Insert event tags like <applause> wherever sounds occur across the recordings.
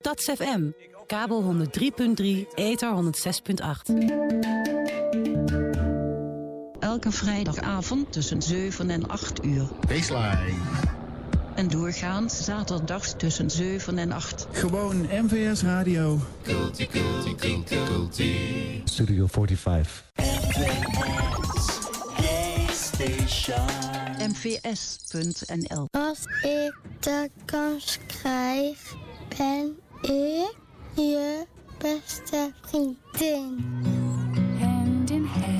Tats FM, kabel 103.3, ether 106.8. Elke vrijdagavond tussen 7 en 8 uur. Baseline. En doorgaans zaterdags tussen 7 en 8. Gewoon MVS Radio. Culti, culti, culti, culti. Studio 45. mvs.nl Als ik de kans krijg, ben ik je beste vriendin.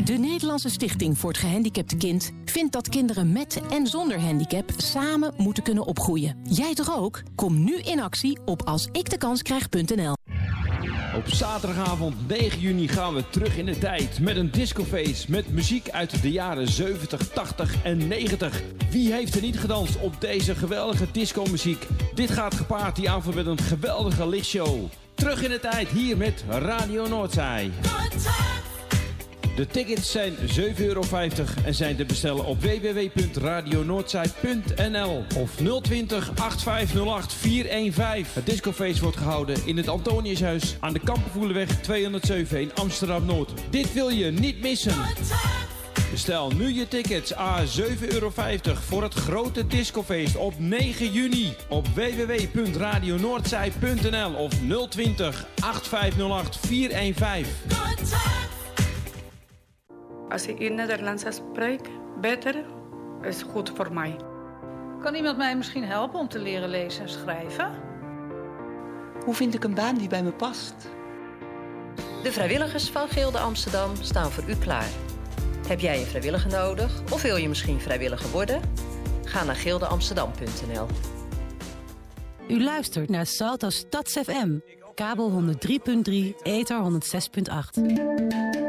De Nederlandse Stichting voor het Gehandicapte Kind vindt dat kinderen met en zonder handicap samen moeten kunnen opgroeien. Jij toch ook? Kom nu in actie op alsikdekanskrijg.nl. Op zaterdagavond 9 juni gaan we terug in de tijd met een discofeest met muziek uit de jaren 70, 80 en 90. Wie heeft er niet gedanst op deze geweldige discomuziek? Dit gaat gepaard die avond met een geweldige lichtshow. Terug in de tijd hier met Radio Noordzij. De tickets zijn 7,50 euro en zijn te bestellen op www.radionoordzij.nl of 020 8508 415. Het discofeest wordt gehouden in het Antoniushuis aan de Kampenvoelenweg 207 in Amsterdam-Noord. Dit wil je niet missen. Bestel nu je tickets a 7,50 euro voor het grote discofeest op 9 juni op www.radionoordzij.nl of 020 8508 415. Als ik in Nederlands spreek, beter is goed voor mij. Kan iemand mij misschien helpen om te leren lezen en schrijven? Hoe vind ik een baan die bij me past? De vrijwilligers van Gilde Amsterdam staan voor u klaar. Heb jij een vrijwilliger nodig of wil je misschien vrijwilliger worden? Ga naar gildeamsterdam.nl. U luistert naar Salto Stads FM, kabel 103.3, ether 106.8.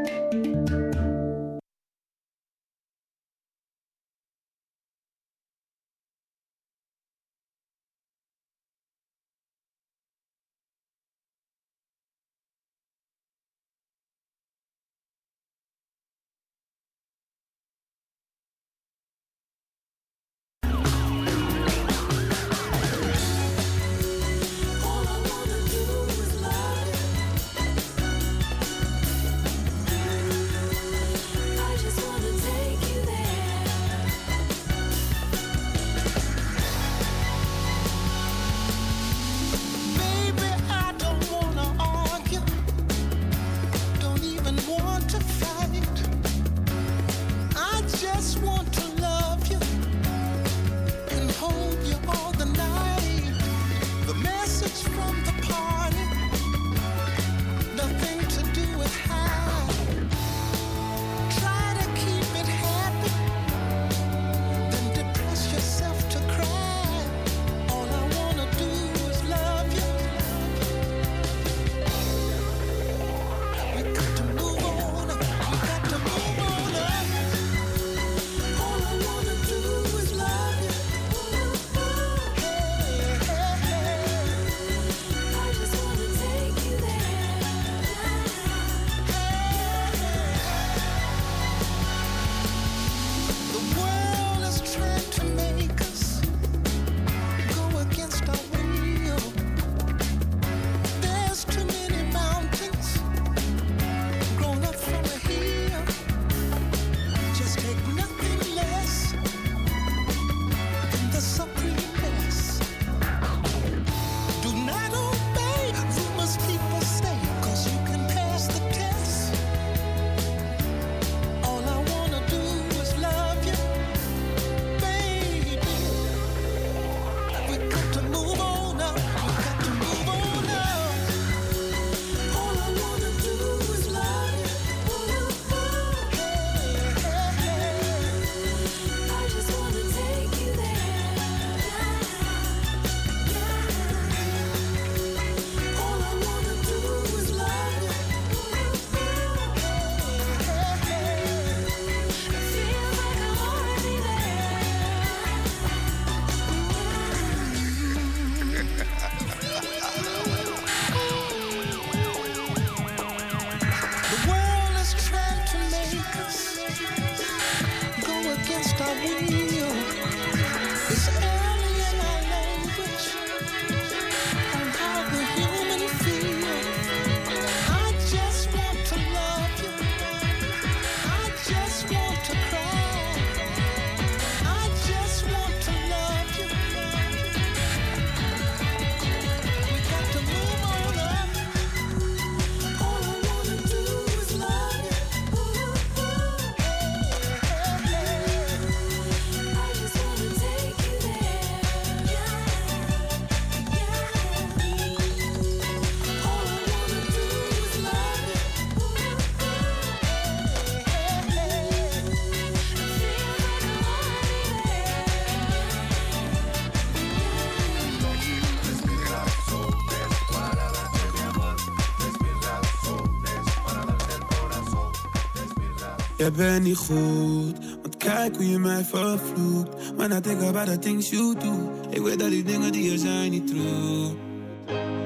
Jij bent niet goed, want kijk hoe je mij vervloekt. When I think about the things you do, ik weet dat die dingen die je zijn niet true.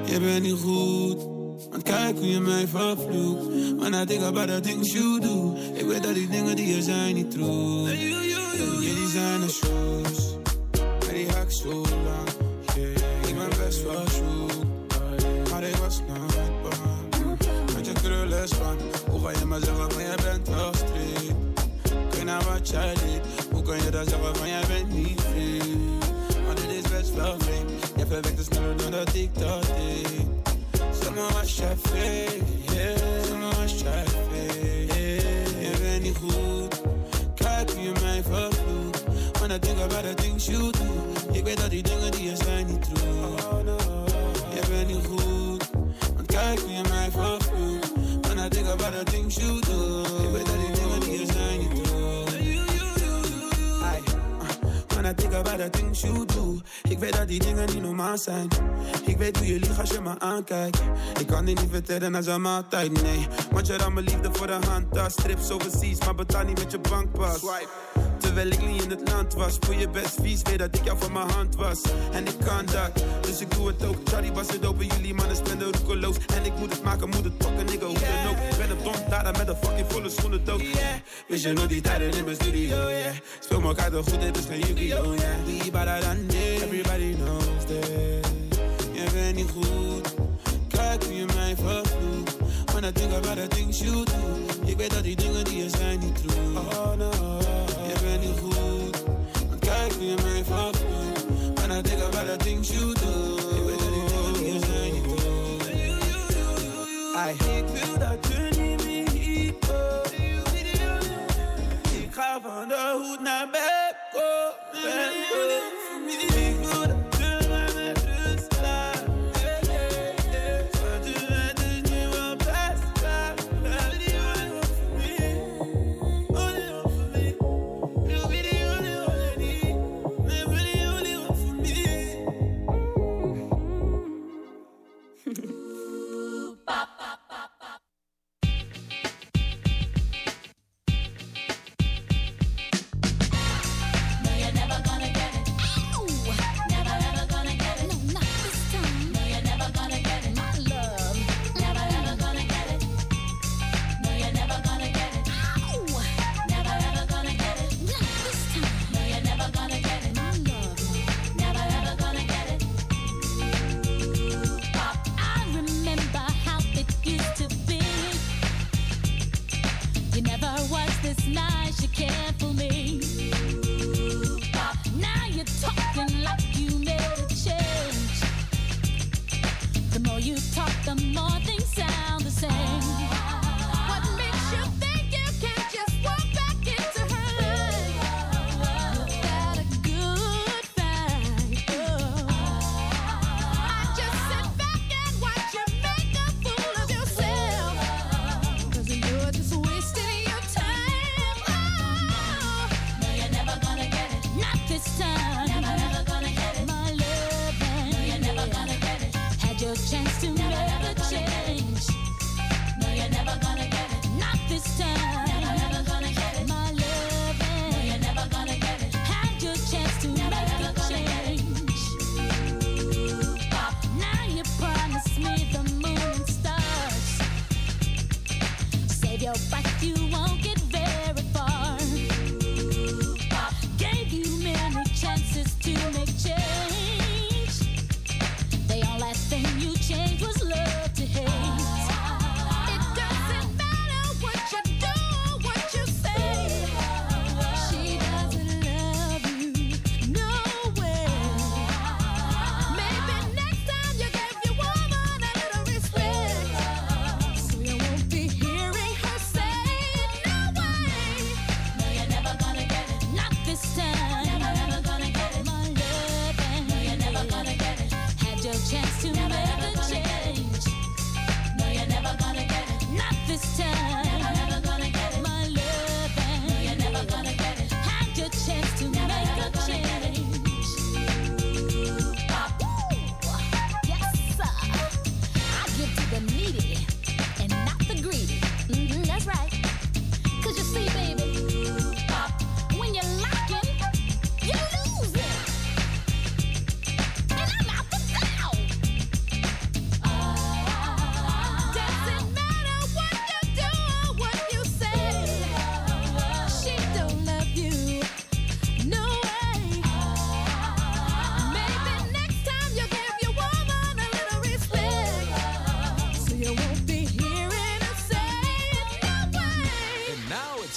Je bent niet goed, want kijk hoe je mij vervloekt. When I think about the things you do, ik weet dat die dingen die je zijn niet true. Je designer shoes, maar die hak zo lang. Yeah, ik ben best wel zoek, maar ik was nooit bang. Met je krullen span, hoe ga je maar zeggen van jij bent street? Wat jij deed, hoe kan je dan zeggen van jij bent niet free? Maar dit is best wel vreemd, jij verwekt het sneller dan dat ik dat deed. Zeg maar was jij fake, yeah, zeg maar was jij fake, yeah. Je bent niet goed, kijk hoe je mij vervloekt. When I think about the things you do, ik weet dat die dingen die je zijn niet true. Oh no, je bent niet goed, want kijk hoe je mij. When I think about the things you do, ik weet dat die dingen niet normaal zijn. Ik weet hoe je liegt als je me aankijkt. Ik kan dit niet vertellen als een maaltijd, nee. Want je dan mijn liefde voor de hand, tas, strips overseas, maar betaal niet met je bankpas. Swipe. Terwijl ik niet in het land was. Voor je best vies, weet dat ik jou van mijn hand was. En ik kan dat, dus ik doe het ook. Charlie was het open, jullie mannen spenden roekeloos. En ik moet het maken, moet het pakken, nigga, hoe dan ook. Ik ben een dom daar met een fucking volle schoenen dood. Yeah. Wist je nog die tijden in mijn studio, yeah. Speel me kaarten goed, dit is geen Yu-Gi-Oh, yeah. Than this, everybody knows this Je bent niet goed. Kijk hoe je mij vervloekt. When I think about the things you do Ik weet dat die dingen die je zijn niet true. Oh no ik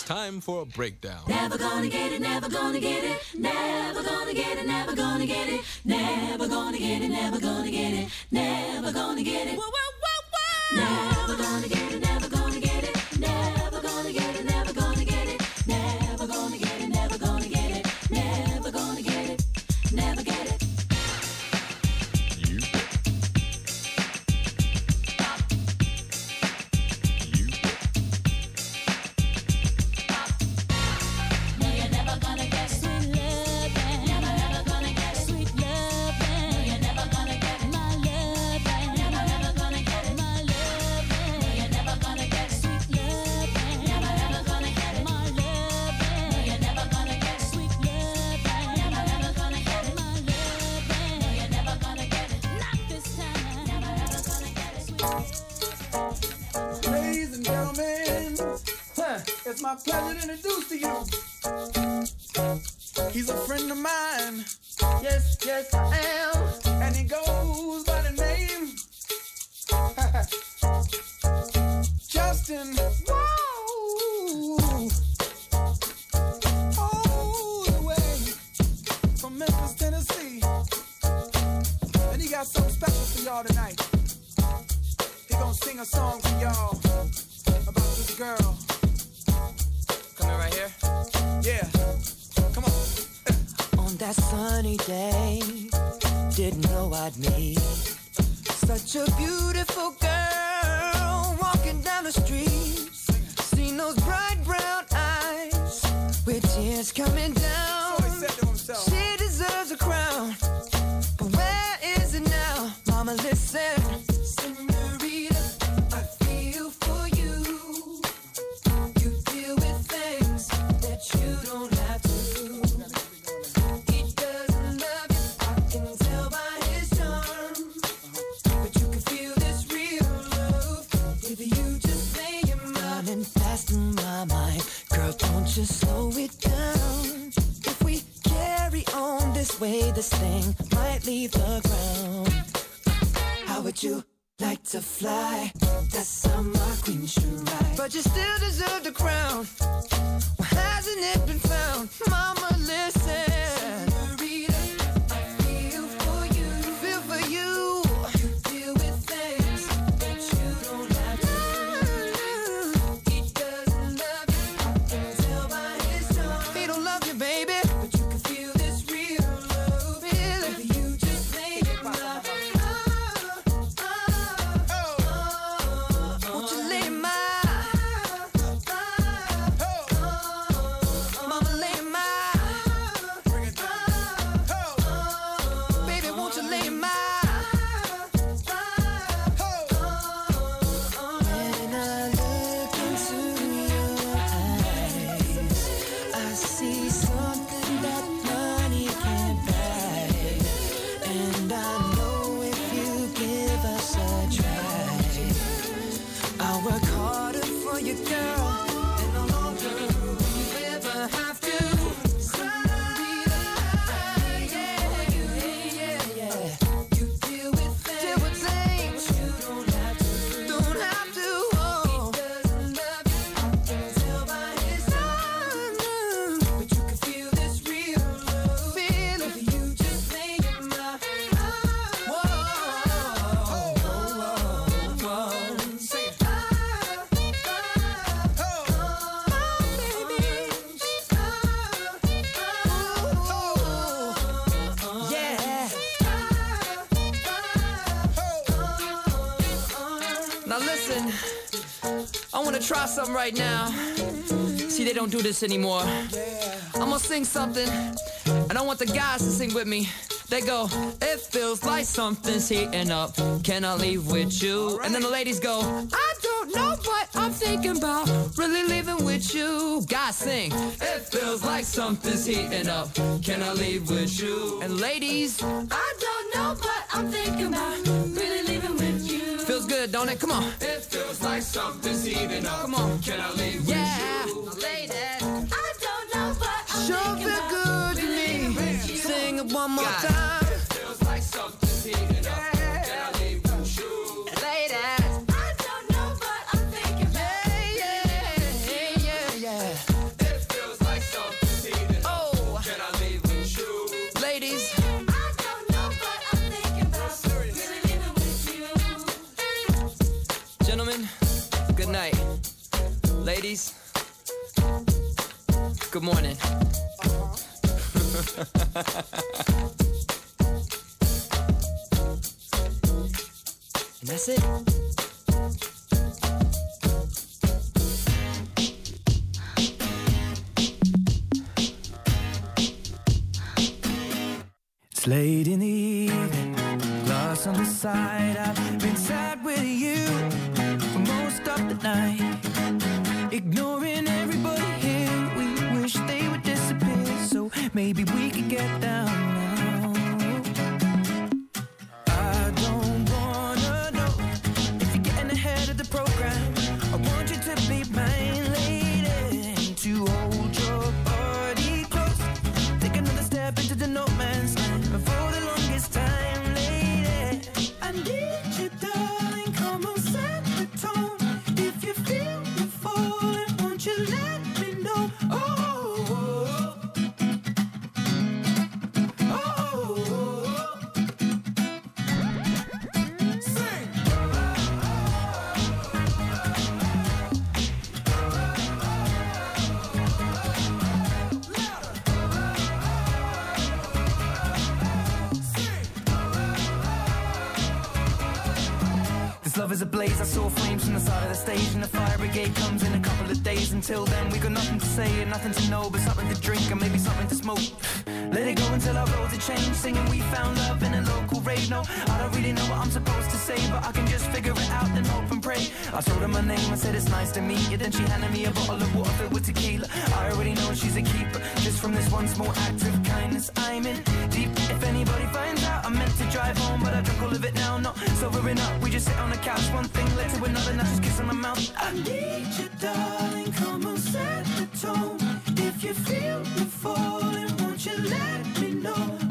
time for a breakdown. Never gonna get it, never gonna get it, never gonna get it, never gonna get it, never gonna get it, never gonna get it, never gonna get it. Never gonna get it. coming down. So he said to himself. leave the ground. How would you like to fly? That summer queen should ride. But you still deserve right now. See, they don't do this anymore. I'm gonna sing something, I don't want the guys to sing with me. They go, it feels like something's heating up. Can I leave with you? And then the ladies go, I don't know what I'm thinking about. Really leaving with you. Guys sing, it feels like something's heating up. Can I leave with you? And ladies, I don't know what I'm thinking about good, don't it? Come on. It feels like something's heating up. Come on. Can I leave yeah. with you? Lady. I don't know, but I'm sure feel good to me. Sing it one more God. time. It feels like something's heating up. Good morning. <laughs> and that's it. It's late in the evening, glass on the side. I've been sad with you for most of the night. Ignoring maybe we could get down I saw flames from the side of the stage, and the fire brigade comes in a couple days. Until then, we got nothing to say and nothing to know, but something to drink and maybe something to smoke. Let it go until our roads are changed. Singing, we found love in a local rave. No, I don't really know what I'm supposed to say, but I can just figure it out and hope and pray. I told her my name, I said it's nice to meet you. Then she handed me a bottle of water filled with tequila. I already know she's a keeper. Just from this one small act of kindness, I'm in deep. If anybody finds out, I'm meant to drive home, but I drunk all of it now. Not sobering up, we just sit on the couch. One thing led to another, now just kiss on the mouth. I need you, darling. Come on, set the tone. If you feel me falling, won't you let me know?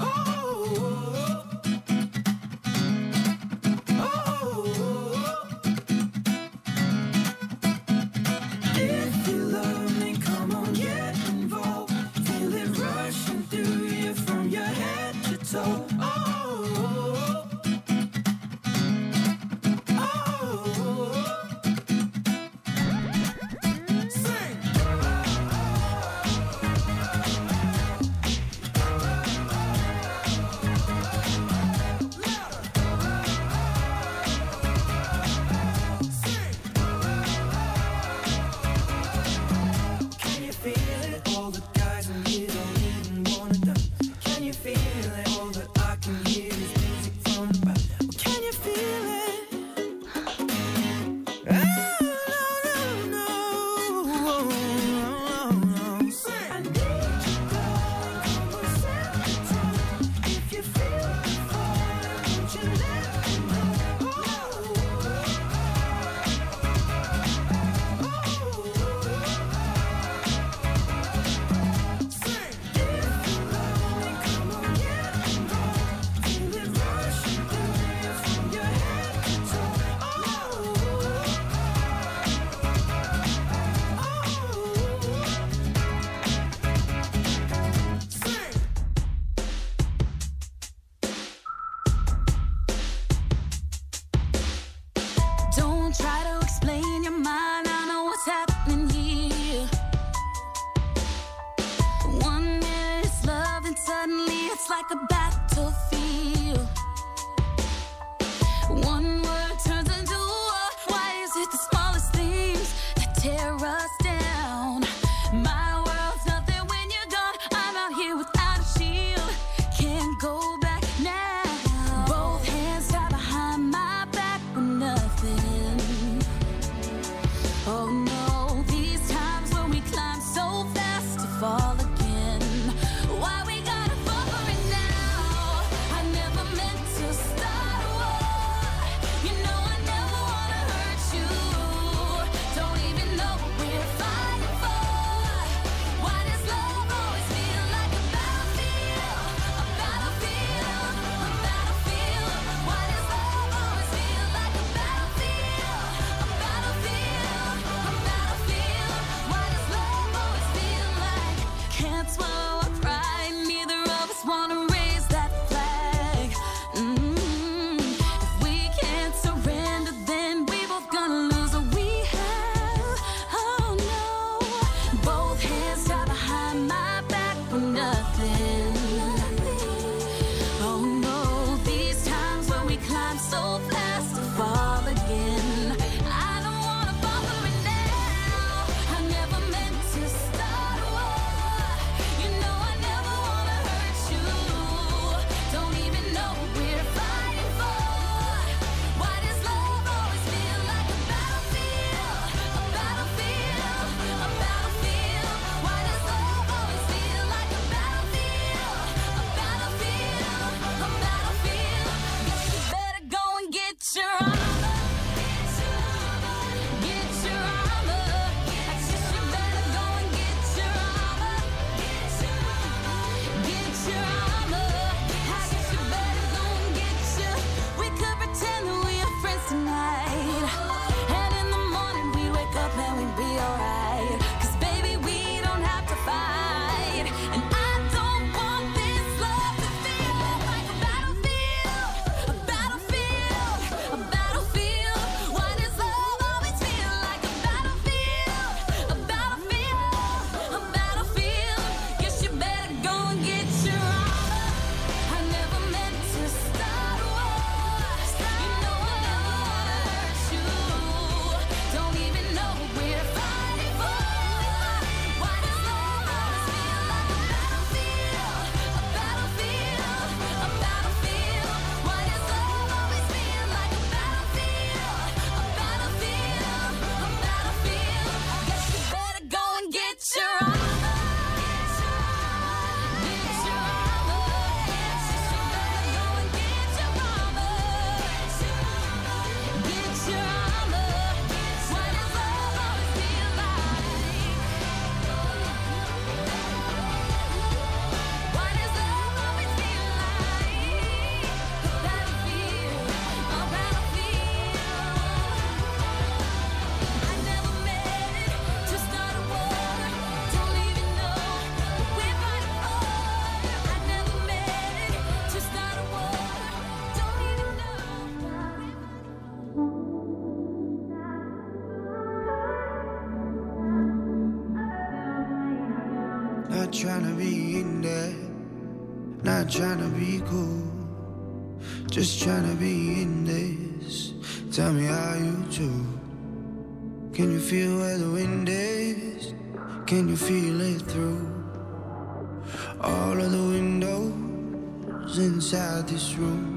all of the windows inside this room.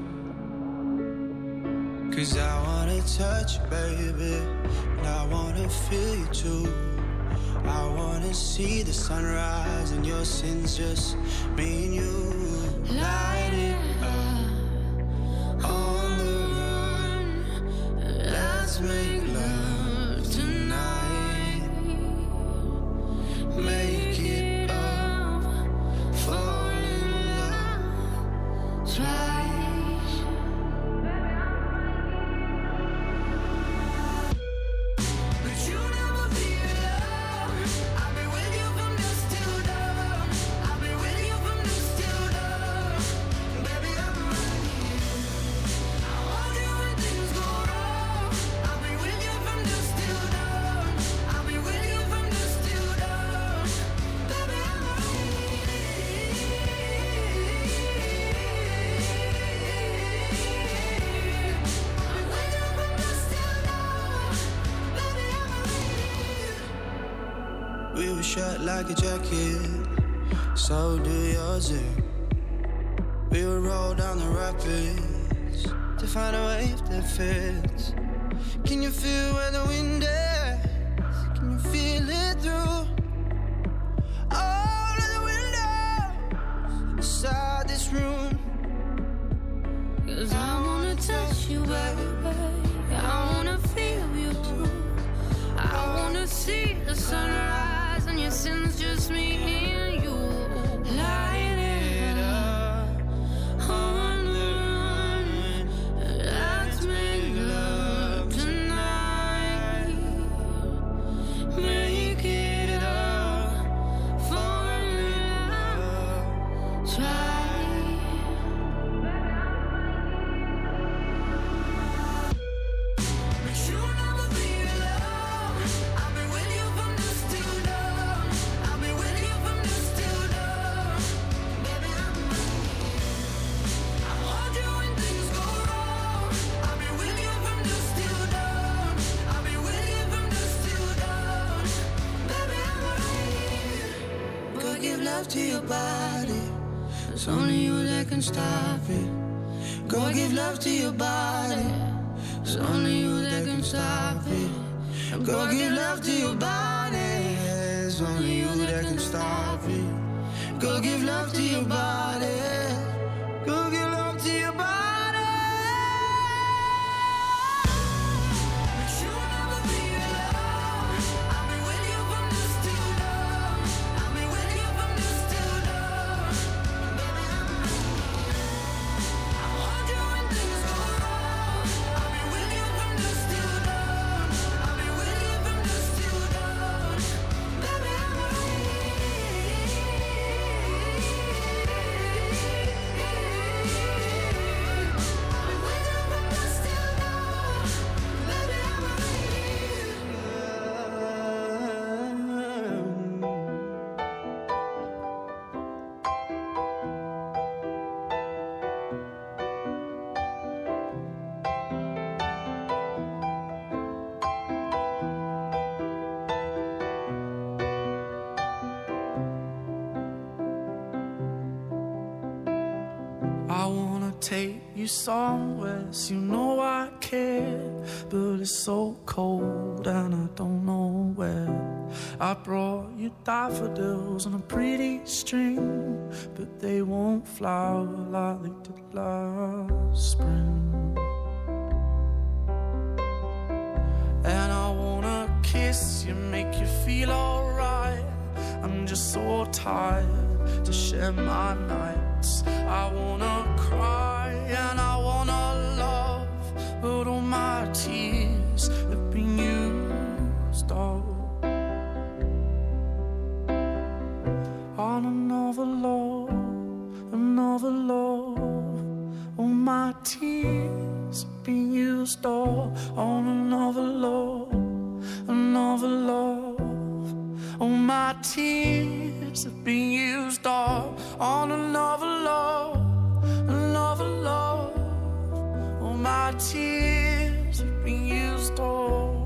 Cause I wanna touch you, baby, and I wanna feel you too. I wanna see the sunrise and your sins, just me and you. Light it take you somewhere. You know I care, but it's so cold and I don't know where. I brought you daffodils on a pretty string, but they won't flower like they did last spring. And I wanna kiss you, make you feel alright. I'm just so tired to share my nights. I wanna the All my tears be used all on another love, another love. All my tears have been used all on another love, another love. All my tears have been used all.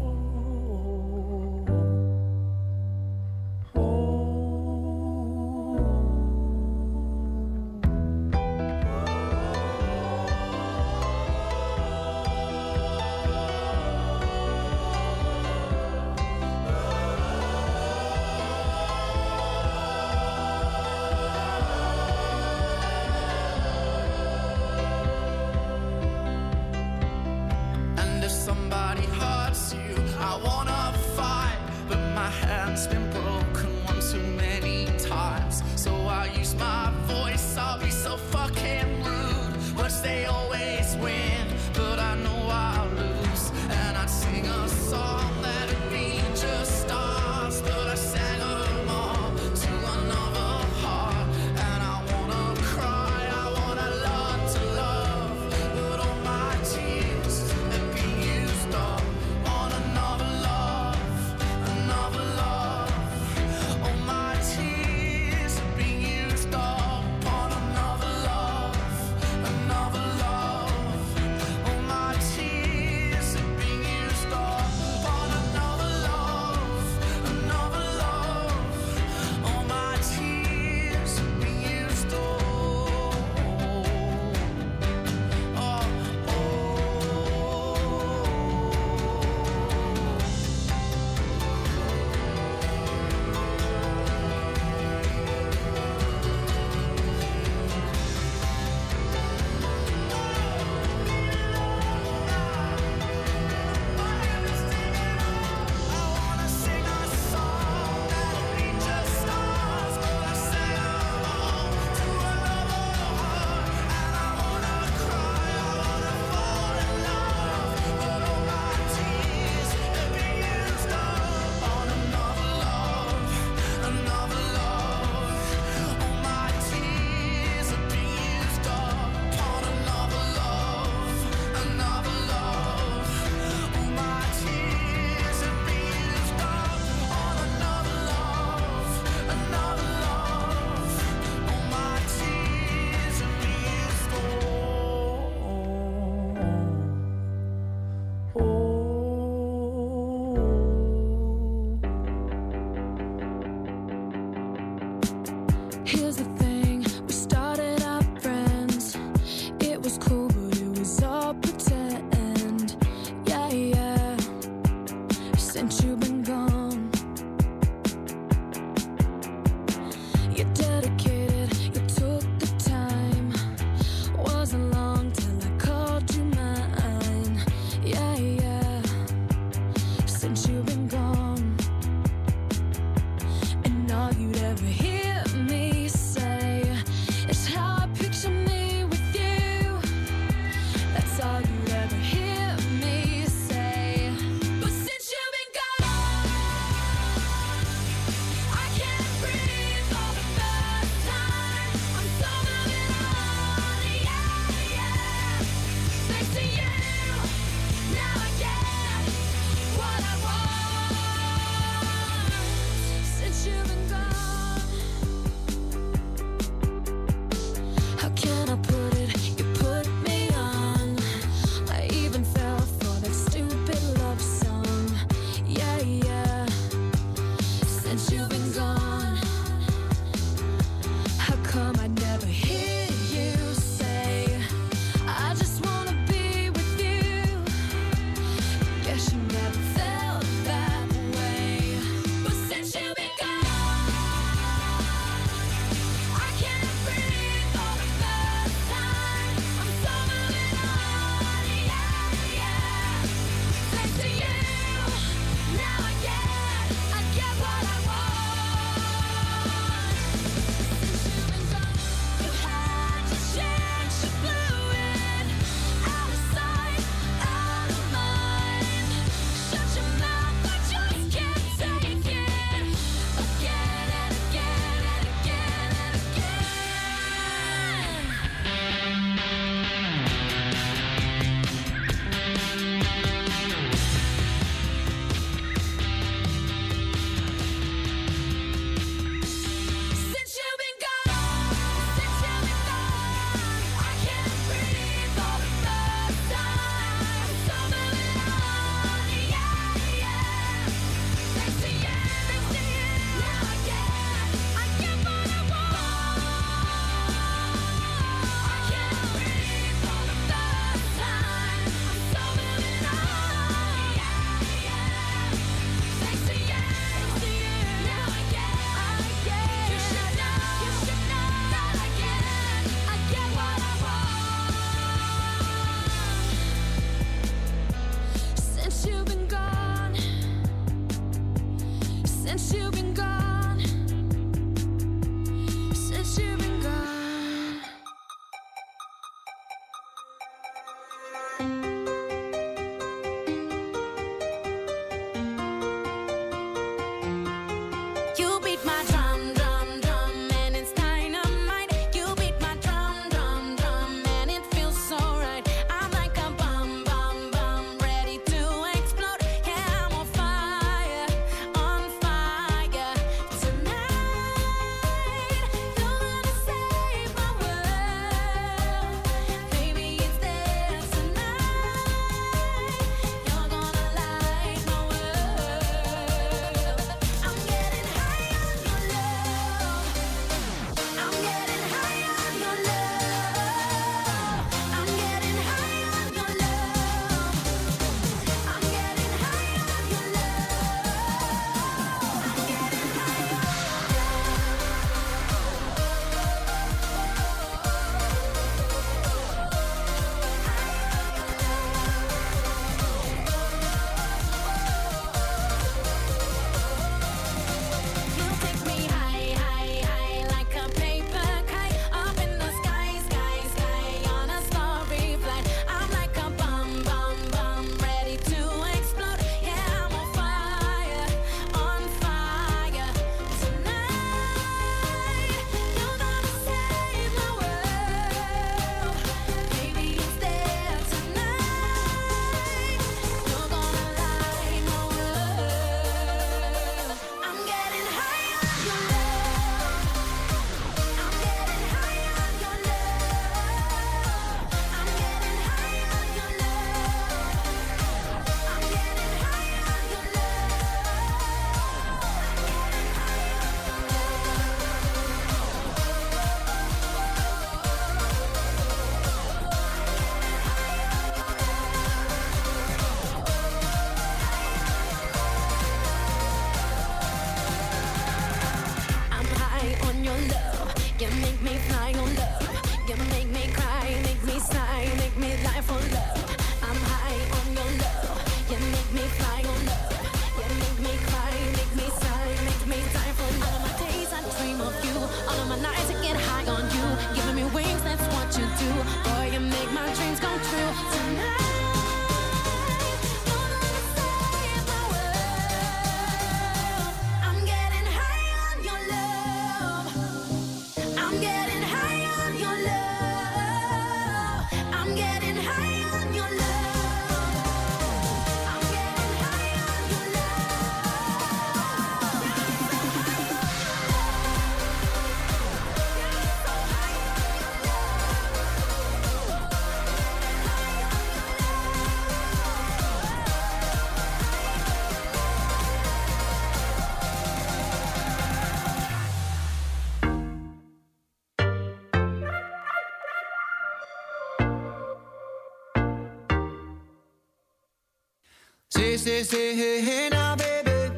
say, say, hey, hey now, baby.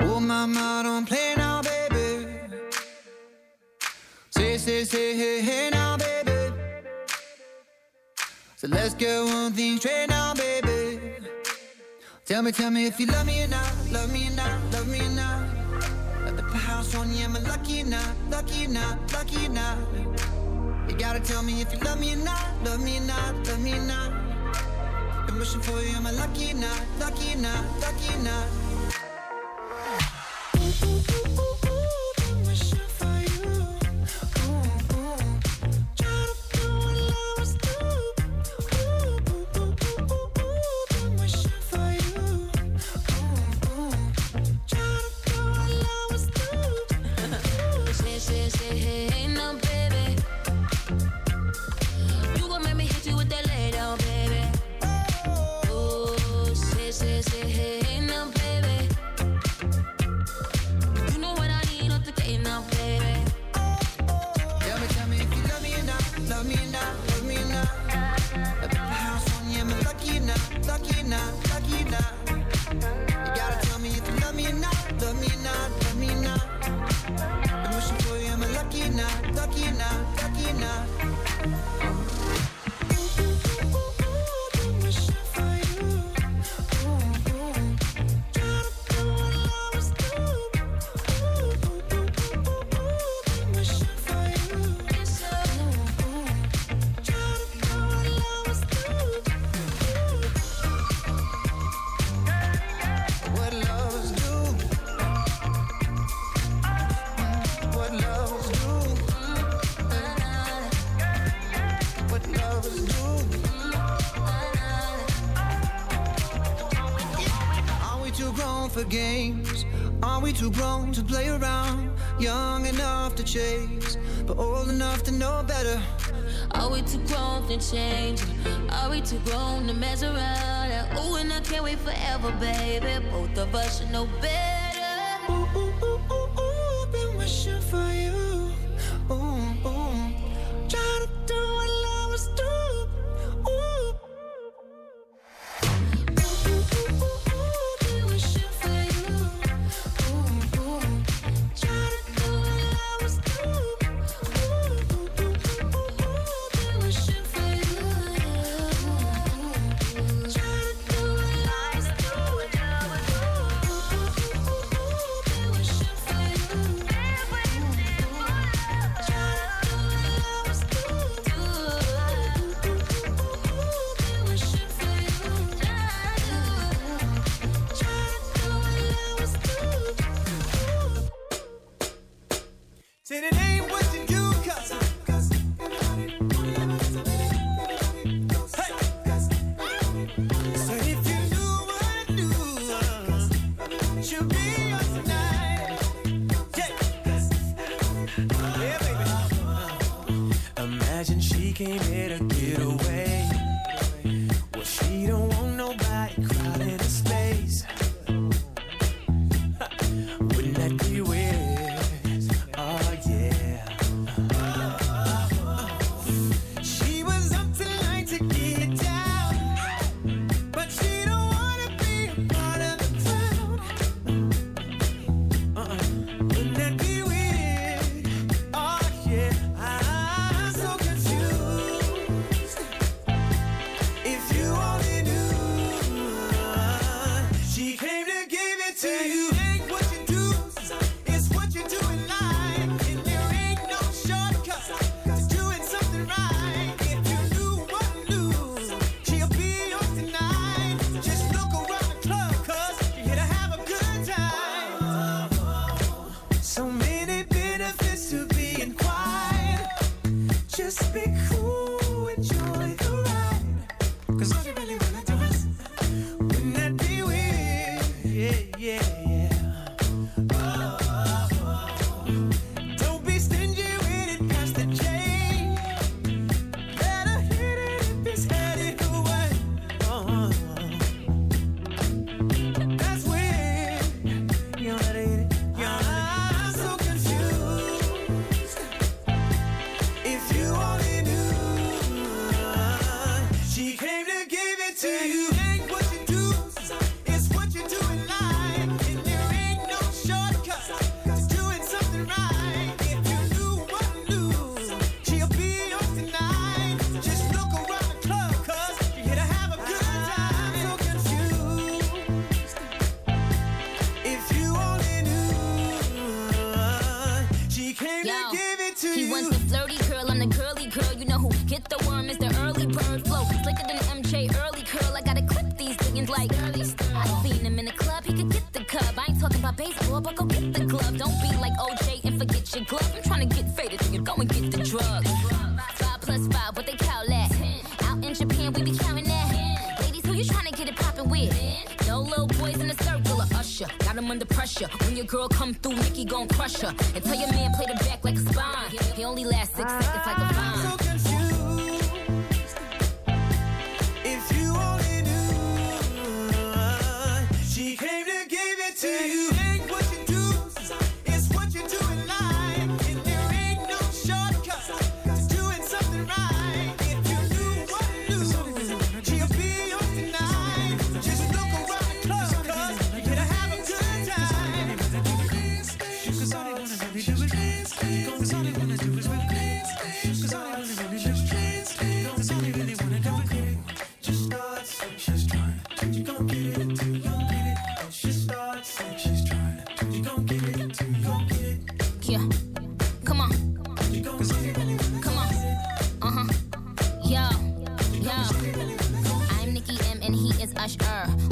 Oh, mama, don't play now, baby. Say, say, say, hey, hey now, baby. So let's get one thing straight now, baby. Tell me, tell me if you love me or not, love me or not, love me or not. At the house on you, am I lucky or not, lucky or not, lucky or not? You gotta tell me if you love me or not, love me or not, love me or not. Been wishing for you, am a lucky or? Lucky or? Lucky or? change? Are we too grown to mess around? And ooh, and I can't wait forever, baby. Both of us should know better. Sitting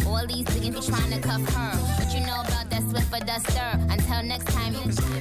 All these niggas be trying to cuff her. What you know about that Swiffer duster? Until next time, you.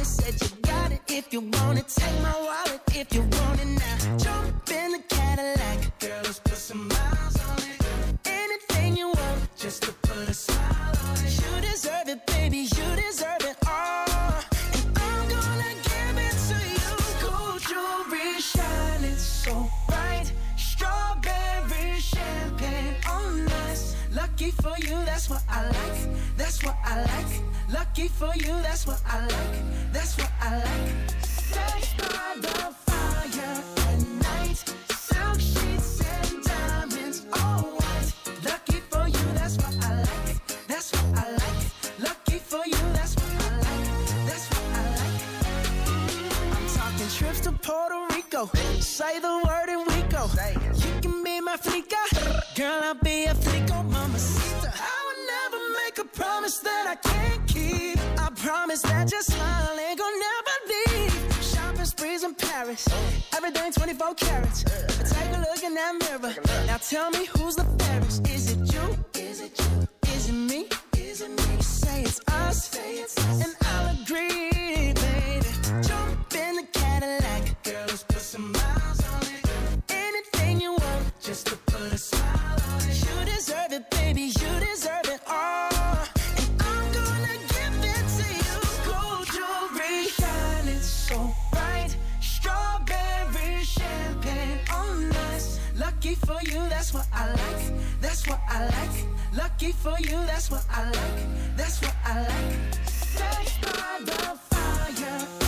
It. Said you got it if you want it. Take my wallet if you want it now. Jump in the Cadillac. Girl, let's put some miles on it. Anything you want, just to put a smile on it. You deserve it, baby. You deserve it all. And I'm gonna give it to you. Gold jewelry shining so bright. Strawberry champagne oh, on us. Lucky for you, that's what I like. That's what I like. Lucky for you, that's what I like. That's what I like. Promise that your smile ain't gonna never leave. Shopping sprees in Paris. Everything 24 carats. Take a look in that mirror. Now tell me who's the fairest. Is it you? Is it you? Is it me? Is it me? You Say it's us. And I'll agree, baby. Jump in the Cadillac. Girl, let's put some miles on it. Anything you want, just to put a smile on it. You deserve it, baby. You for you, that's what I like. That's what I like. Lucky for you, that's what I like. That's what I like. Sex by the fire